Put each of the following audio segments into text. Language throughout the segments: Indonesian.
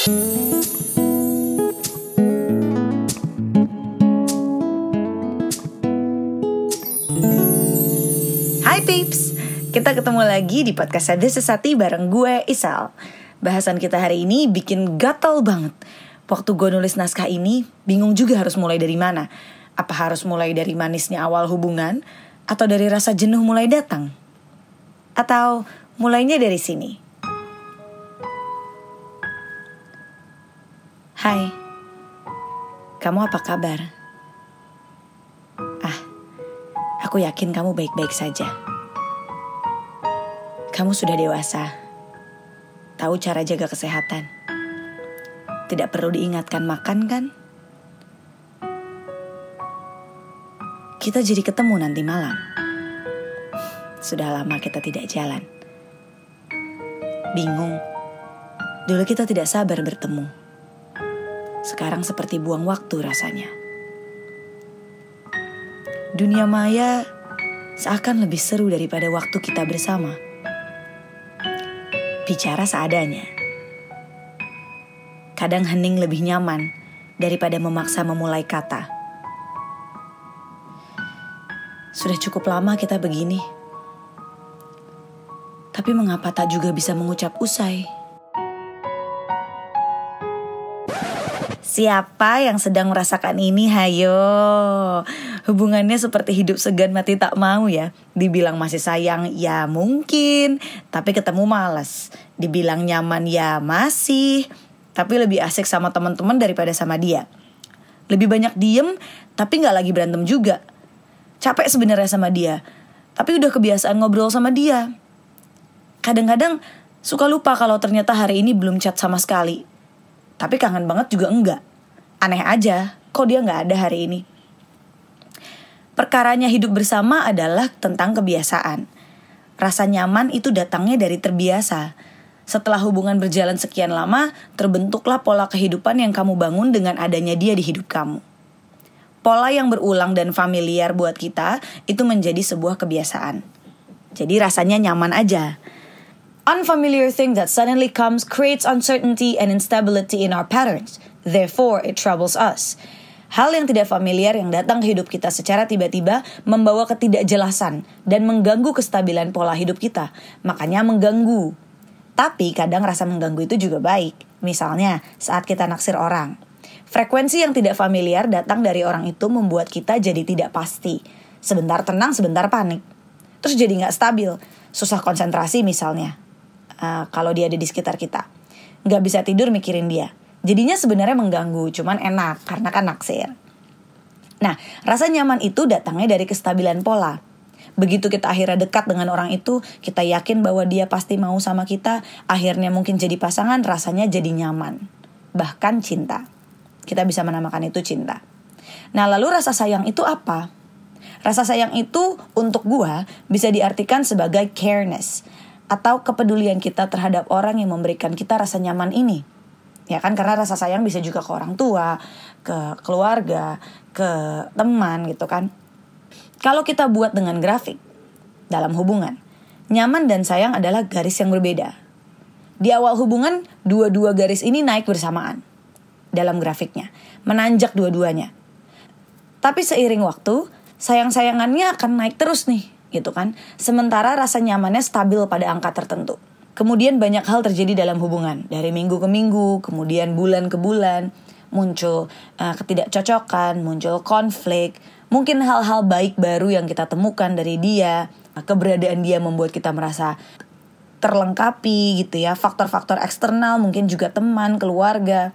Hai peeps, kita ketemu lagi di podcast This Sesati bareng gue Isal. Bahasan kita hari ini bikin gatel banget. Waktu gue nulis naskah ini, bingung juga harus mulai dari mana. Apa harus mulai dari manisnya awal hubungan, atau dari rasa jenuh mulai datang? Atau mulainya dari sini? Hai, kamu apa kabar? Ah, aku yakin kamu baik-baik saja. Kamu sudah dewasa, tahu cara jaga kesehatan. Tidak perlu diingatkan makan, kan? Kita jadi ketemu nanti malam. Sudah lama kita tidak jalan. Bingung. Dulu kita tidak sabar bertemu. Sekarang seperti buang waktu rasanya. Dunia maya seakan lebih seru daripada waktu kita bersama. Bicara seadanya. Kadang hening lebih nyaman daripada memaksa memulai kata. Sudah cukup lama kita begini. Tapi mengapa tak juga bisa mengucap usai? Siapa yang sedang merasakan ini? Hayo. Hubungannya seperti hidup segan mati tak mau ya. Dibilang masih sayang, ya mungkin. Tapi ketemu malas. Dibilang nyaman, ya masih. Tapi lebih asik sama teman-teman daripada sama dia. Lebih banyak diem, tapi nggak lagi berantem juga. Capek sebenarnya sama dia. Tapi udah kebiasaan ngobrol sama dia. Kadang-kadang suka lupa kalau ternyata hari ini belum chat sama sekali. Tapi kangen banget juga enggak. Aneh aja, kok dia nggak ada hari ini. Perkaranya hidup bersama adalah tentang kebiasaan. Rasa nyaman itu datangnya dari terbiasa. Setelah hubungan berjalan sekian lama, terbentuklah pola kehidupan yang kamu bangun dengan adanya dia di hidup kamu. Pola yang berulang dan familiar buat kita itu menjadi sebuah kebiasaan. Jadi rasanya nyaman aja. Unfamiliar thing that suddenly comes creates uncertainty and instability in our patterns. Therefore, it troubles us. Hal yang tidak familiar yang datang ke hidup kita secara tiba-tiba membawa ketidakjelasan dan mengganggu kestabilan pola hidup kita. Makanya mengganggu. Tapi kadang rasa mengganggu itu juga baik. Misalnya saat kita naksir orang. Frekuensi yang tidak familiar datang dari orang itu membuat kita jadi tidak pasti. Sebentar tenang, sebentar panik. Terus jadi nggak stabil. Susah konsentrasi misalnya uh, kalau dia ada di sekitar kita. Nggak bisa tidur mikirin dia. Jadinya sebenarnya mengganggu, cuman enak karena kan naksir. Nah, rasa nyaman itu datangnya dari kestabilan pola. Begitu kita akhirnya dekat dengan orang itu, kita yakin bahwa dia pasti mau sama kita, akhirnya mungkin jadi pasangan, rasanya jadi nyaman. Bahkan cinta. Kita bisa menamakan itu cinta. Nah, lalu rasa sayang itu apa? Rasa sayang itu untuk gua bisa diartikan sebagai careness atau kepedulian kita terhadap orang yang memberikan kita rasa nyaman ini. Ya kan karena rasa sayang bisa juga ke orang tua, ke keluarga, ke teman gitu kan. Kalau kita buat dengan grafik dalam hubungan, nyaman dan sayang adalah garis yang berbeda. Di awal hubungan, dua-dua garis ini naik bersamaan dalam grafiknya, menanjak dua-duanya. Tapi seiring waktu, sayang-sayangannya akan naik terus nih gitu kan. Sementara rasa nyamannya stabil pada angka tertentu. Kemudian banyak hal terjadi dalam hubungan dari minggu ke minggu, kemudian bulan ke bulan, muncul uh, ketidakcocokan, muncul konflik, mungkin hal-hal baik baru yang kita temukan dari dia, keberadaan dia membuat kita merasa terlengkapi gitu ya, faktor-faktor eksternal mungkin juga teman, keluarga,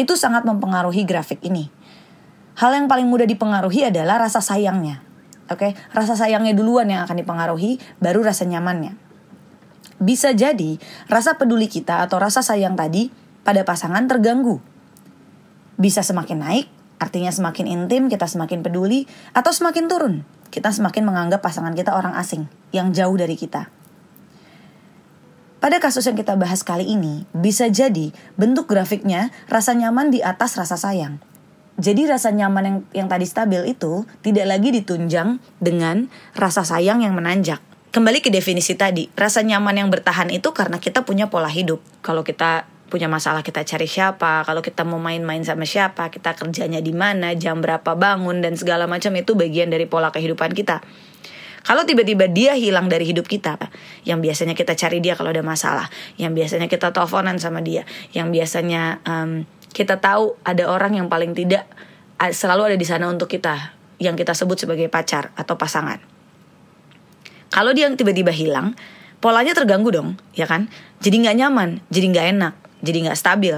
itu sangat mempengaruhi grafik ini. Hal yang paling mudah dipengaruhi adalah rasa sayangnya. Oke, okay? rasa sayangnya duluan yang akan dipengaruhi, baru rasa nyamannya. Bisa jadi rasa peduli kita atau rasa sayang tadi pada pasangan terganggu. Bisa semakin naik, artinya semakin intim, kita semakin peduli, atau semakin turun, kita semakin menganggap pasangan kita orang asing yang jauh dari kita. Pada kasus yang kita bahas kali ini, bisa jadi bentuk grafiknya rasa nyaman di atas rasa sayang jadi rasa nyaman yang yang tadi stabil itu tidak lagi ditunjang dengan rasa sayang yang menanjak. Kembali ke definisi tadi, rasa nyaman yang bertahan itu karena kita punya pola hidup. Kalau kita punya masalah kita cari siapa, kalau kita mau main-main sama siapa, kita kerjanya di mana, jam berapa bangun dan segala macam itu bagian dari pola kehidupan kita. Kalau tiba-tiba dia hilang dari hidup kita, yang biasanya kita cari dia kalau ada masalah, yang biasanya kita teleponan sama dia, yang biasanya um, kita tahu ada orang yang paling tidak selalu ada di sana untuk kita, yang kita sebut sebagai pacar atau pasangan. Kalau dia tiba-tiba hilang, polanya terganggu dong, ya kan? Jadi nggak nyaman, jadi nggak enak jadi nggak stabil.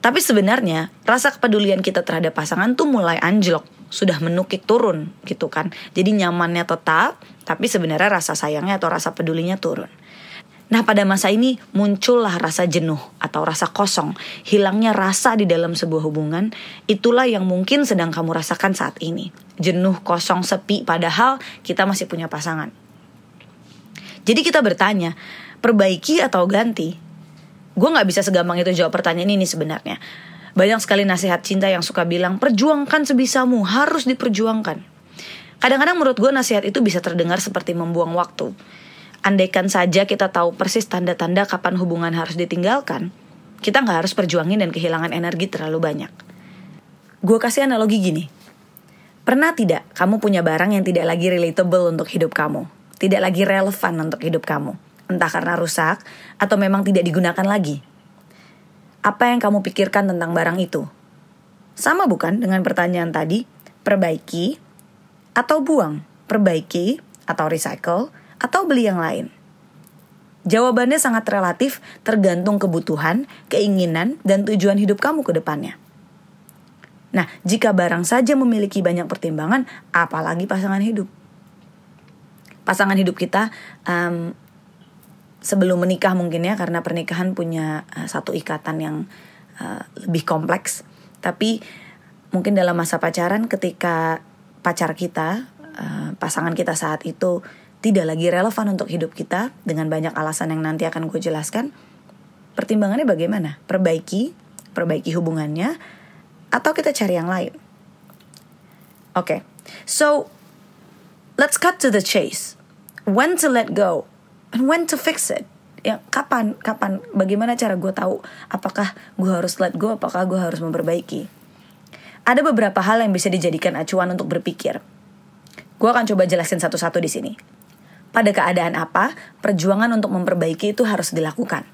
Tapi sebenarnya rasa kepedulian kita terhadap pasangan tuh mulai anjlok, sudah menukik turun gitu kan. Jadi nyamannya tetap, tapi sebenarnya rasa sayangnya atau rasa pedulinya turun. Nah pada masa ini muncullah rasa jenuh atau rasa kosong, hilangnya rasa di dalam sebuah hubungan, itulah yang mungkin sedang kamu rasakan saat ini. Jenuh, kosong, sepi, padahal kita masih punya pasangan. Jadi kita bertanya, perbaiki atau ganti? gue nggak bisa segampang itu jawab pertanyaan ini sebenarnya banyak sekali nasihat cinta yang suka bilang perjuangkan sebisamu harus diperjuangkan kadang-kadang menurut gue nasihat itu bisa terdengar seperti membuang waktu andaikan saja kita tahu persis tanda-tanda kapan hubungan harus ditinggalkan kita nggak harus perjuangin dan kehilangan energi terlalu banyak. Gue kasih analogi gini. Pernah tidak kamu punya barang yang tidak lagi relatable untuk hidup kamu? Tidak lagi relevan untuk hidup kamu? Entah karena rusak atau memang tidak digunakan lagi. Apa yang kamu pikirkan tentang barang itu? Sama bukan dengan pertanyaan tadi, perbaiki atau buang, perbaiki atau recycle atau beli yang lain. Jawabannya sangat relatif tergantung kebutuhan, keinginan, dan tujuan hidup kamu ke depannya. Nah, jika barang saja memiliki banyak pertimbangan, apalagi pasangan hidup. Pasangan hidup kita um, sebelum menikah mungkin ya karena pernikahan punya uh, satu ikatan yang uh, lebih kompleks tapi mungkin dalam masa pacaran ketika pacar kita uh, pasangan kita saat itu tidak lagi relevan untuk hidup kita dengan banyak alasan yang nanti akan gue jelaskan pertimbangannya bagaimana? Perbaiki perbaiki hubungannya atau kita cari yang lain? Oke okay. so let's cut to the chase. When to let go and when to fix it. Ya kapan kapan bagaimana cara gue tahu apakah gue harus let go apakah gue harus memperbaiki? Ada beberapa hal yang bisa dijadikan acuan untuk berpikir. Gue akan coba jelasin satu-satu di sini pada keadaan apa perjuangan untuk memperbaiki itu harus dilakukan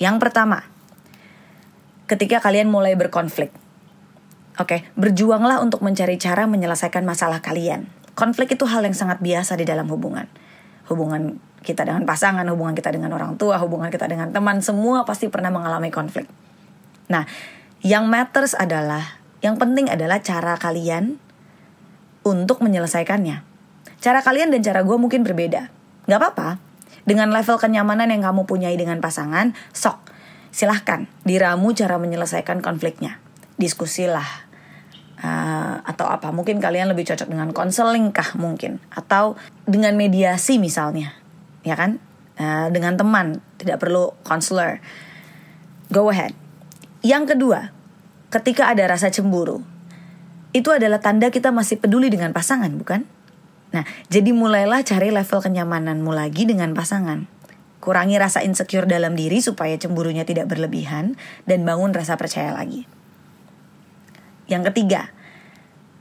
yang pertama ketika kalian mulai berkonflik Oke, berjuanglah untuk mencari cara menyelesaikan masalah kalian. Konflik itu hal yang sangat biasa di dalam hubungan. Hubungan kita dengan pasangan, hubungan kita dengan orang tua, hubungan kita dengan teman, semua pasti pernah mengalami konflik. Nah, yang matters adalah, yang penting adalah cara kalian untuk menyelesaikannya. Cara kalian dan cara gue mungkin berbeda. Gak apa-apa. Dengan level kenyamanan yang kamu punyai dengan pasangan, sok. Silahkan, diramu cara menyelesaikan konfliknya. Diskusilah. Uh, atau apa mungkin kalian lebih cocok dengan konseling kah mungkin atau dengan mediasi misalnya ya kan? Uh, dengan teman, tidak perlu counselor. Go ahead. Yang kedua, ketika ada rasa cemburu, itu adalah tanda kita masih peduli dengan pasangan, bukan? Nah, jadi mulailah cari level kenyamananmu lagi dengan pasangan. Kurangi rasa insecure dalam diri supaya cemburunya tidak berlebihan dan bangun rasa percaya lagi. Yang ketiga,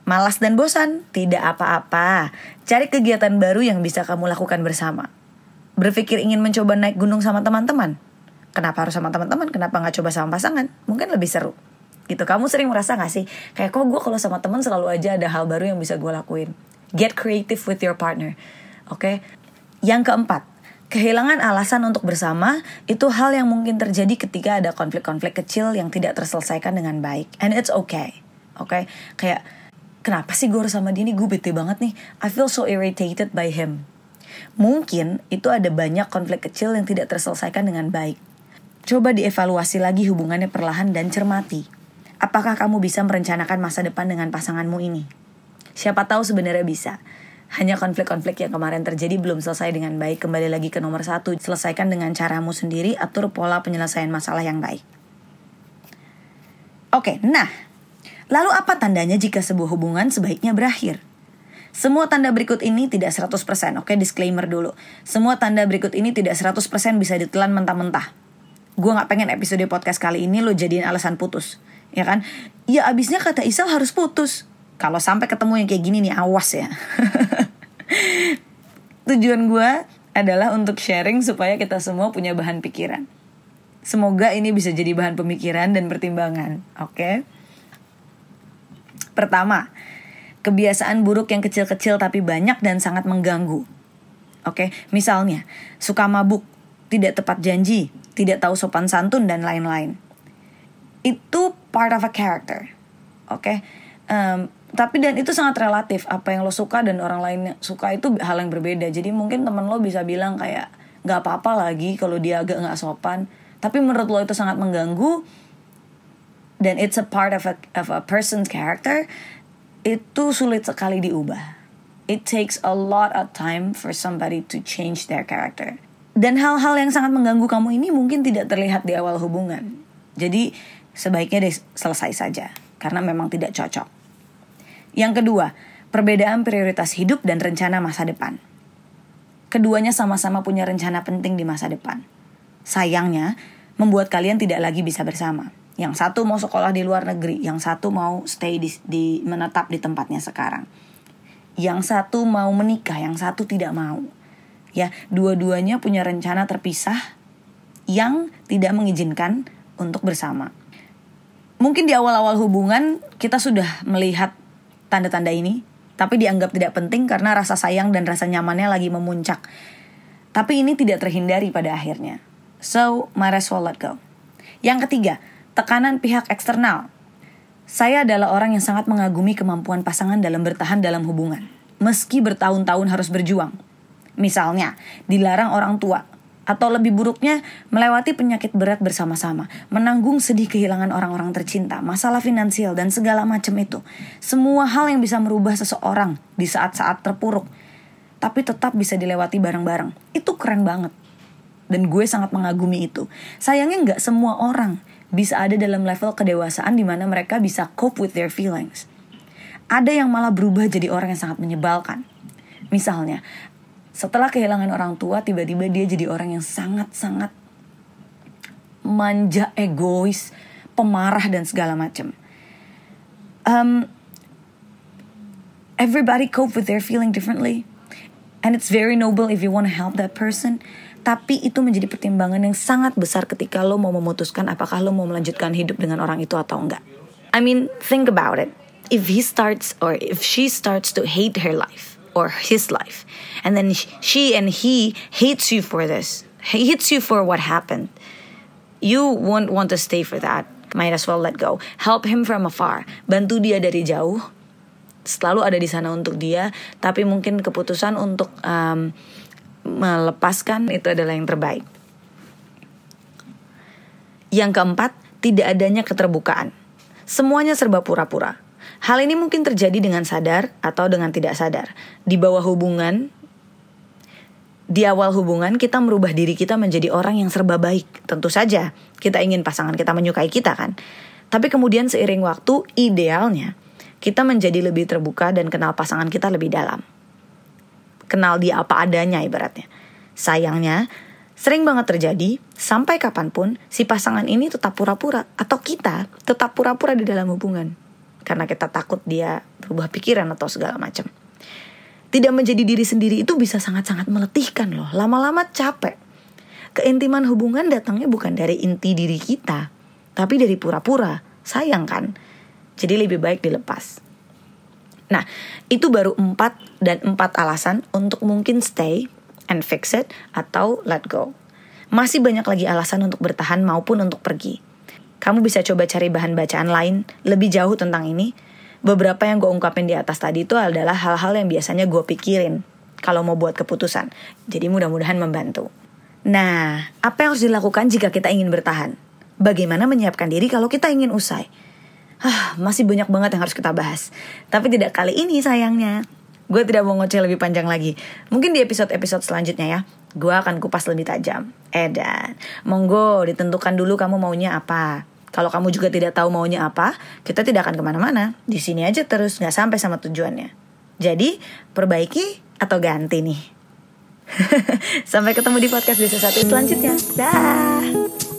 malas dan bosan, tidak apa-apa. Cari kegiatan baru yang bisa kamu lakukan bersama berpikir ingin mencoba naik gunung sama teman-teman. Kenapa harus sama teman-teman? Kenapa nggak coba sama pasangan? Mungkin lebih seru. Gitu. Kamu sering merasa gak sih? Kayak kok gue kalau sama teman selalu aja ada hal baru yang bisa gue lakuin. Get creative with your partner. Oke. Okay? Yang keempat, kehilangan alasan untuk bersama itu hal yang mungkin terjadi ketika ada konflik-konflik kecil yang tidak terselesaikan dengan baik. And it's okay. Oke. Okay? Kayak kenapa sih gue harus sama dia nih? Gue bete banget nih. I feel so irritated by him Mungkin itu ada banyak konflik kecil yang tidak terselesaikan dengan baik. Coba dievaluasi lagi hubungannya perlahan dan cermati. Apakah kamu bisa merencanakan masa depan dengan pasanganmu ini? Siapa tahu sebenarnya bisa. Hanya konflik-konflik yang kemarin terjadi belum selesai dengan baik. Kembali lagi ke nomor satu, selesaikan dengan caramu sendiri, atur pola penyelesaian masalah yang baik. Oke, nah, lalu apa tandanya jika sebuah hubungan sebaiknya berakhir? Semua tanda berikut ini tidak 100%, oke disclaimer dulu. Semua tanda berikut ini tidak 100% bisa ditelan mentah-mentah. gue nggak pengen episode podcast kali ini lo jadiin alasan putus ya kan ya abisnya kata Isal harus putus kalau sampai ketemu yang kayak gini nih awas ya tujuan gue adalah untuk sharing supaya kita semua punya bahan pikiran semoga ini bisa jadi bahan pemikiran dan pertimbangan oke okay? pertama kebiasaan buruk yang kecil-kecil tapi banyak dan sangat mengganggu oke okay? misalnya suka mabuk tidak tepat janji tidak tahu sopan santun dan lain-lain. Itu part of a character. Oke. Okay? Um, tapi dan itu sangat relatif apa yang lo suka dan orang lain suka itu hal yang berbeda jadi mungkin temen lo bisa bilang kayak nggak apa-apa lagi kalau dia agak nggak sopan tapi menurut lo itu sangat mengganggu dan it's a part of a of a person's character itu sulit sekali diubah it takes a lot of time for somebody to change their character dan hal-hal yang sangat mengganggu kamu ini mungkin tidak terlihat di awal hubungan. Jadi sebaiknya deh selesai saja karena memang tidak cocok. Yang kedua, perbedaan prioritas hidup dan rencana masa depan. Keduanya sama-sama punya rencana penting di masa depan. Sayangnya, membuat kalian tidak lagi bisa bersama. Yang satu mau sekolah di luar negeri, yang satu mau stay di, di menetap di tempatnya sekarang. Yang satu mau menikah, yang satu tidak mau ya dua-duanya punya rencana terpisah yang tidak mengizinkan untuk bersama. Mungkin di awal-awal hubungan kita sudah melihat tanda-tanda ini, tapi dianggap tidak penting karena rasa sayang dan rasa nyamannya lagi memuncak. Tapi ini tidak terhindari pada akhirnya. So, might as well let go. Yang ketiga, tekanan pihak eksternal. Saya adalah orang yang sangat mengagumi kemampuan pasangan dalam bertahan dalam hubungan. Meski bertahun-tahun harus berjuang, Misalnya, dilarang orang tua atau lebih buruknya melewati penyakit berat bersama-sama, menanggung sedih kehilangan orang-orang tercinta, masalah finansial dan segala macam itu. Semua hal yang bisa merubah seseorang di saat-saat terpuruk, tapi tetap bisa dilewati bareng-bareng. Itu keren banget. Dan gue sangat mengagumi itu. Sayangnya nggak semua orang bisa ada dalam level kedewasaan di mana mereka bisa cope with their feelings. Ada yang malah berubah jadi orang yang sangat menyebalkan. Misalnya, setelah kehilangan orang tua tiba-tiba dia jadi orang yang sangat-sangat manja, egois, pemarah dan segala macam. Um, everybody cope with their feeling differently, and it's very noble if you want to help that person. Tapi itu menjadi pertimbangan yang sangat besar ketika lo mau memutuskan apakah lo mau melanjutkan hidup dengan orang itu atau enggak. I mean, think about it. If he starts or if she starts to hate her life, or his life. And then she and he hates you for this. He hates you for what happened. You won't want to stay for that. Might as well let go. Help him from afar. Bantu dia dari jauh. Selalu ada di sana untuk dia. Tapi mungkin keputusan untuk um, melepaskan itu adalah yang terbaik. Yang keempat, tidak adanya keterbukaan. Semuanya serba pura-pura Hal ini mungkin terjadi dengan sadar atau dengan tidak sadar. Di bawah hubungan, di awal hubungan kita merubah diri kita menjadi orang yang serba baik. Tentu saja kita ingin pasangan kita menyukai kita kan. Tapi kemudian seiring waktu idealnya kita menjadi lebih terbuka dan kenal pasangan kita lebih dalam. Kenal dia apa adanya ibaratnya. Sayangnya sering banget terjadi sampai kapan pun si pasangan ini tetap pura-pura atau kita tetap pura-pura di dalam hubungan karena kita takut dia berubah pikiran atau segala macam. Tidak menjadi diri sendiri itu bisa sangat-sangat meletihkan loh. Lama-lama capek. Keintiman hubungan datangnya bukan dari inti diri kita, tapi dari pura-pura. Sayang kan? Jadi lebih baik dilepas. Nah, itu baru empat dan empat alasan untuk mungkin stay and fix it atau let go. Masih banyak lagi alasan untuk bertahan maupun untuk pergi. Kamu bisa coba cari bahan bacaan lain lebih jauh tentang ini. Beberapa yang gue ungkapin di atas tadi itu adalah hal-hal yang biasanya gue pikirin kalau mau buat keputusan. Jadi mudah-mudahan membantu. Nah, apa yang harus dilakukan jika kita ingin bertahan? Bagaimana menyiapkan diri kalau kita ingin usai? Hah, masih banyak banget yang harus kita bahas. Tapi tidak kali ini sayangnya. Gue tidak mau ngoceh lebih panjang lagi. Mungkin di episode-episode selanjutnya ya. Gue akan kupas lebih tajam. Edan, monggo ditentukan dulu kamu maunya apa. Kalau kamu juga tidak tahu maunya apa, kita tidak akan ke mana-mana. Di sini aja terus, nggak sampai sama tujuannya. Jadi, perbaiki atau ganti nih. sampai ketemu di podcast desa satu selanjutnya. Dah.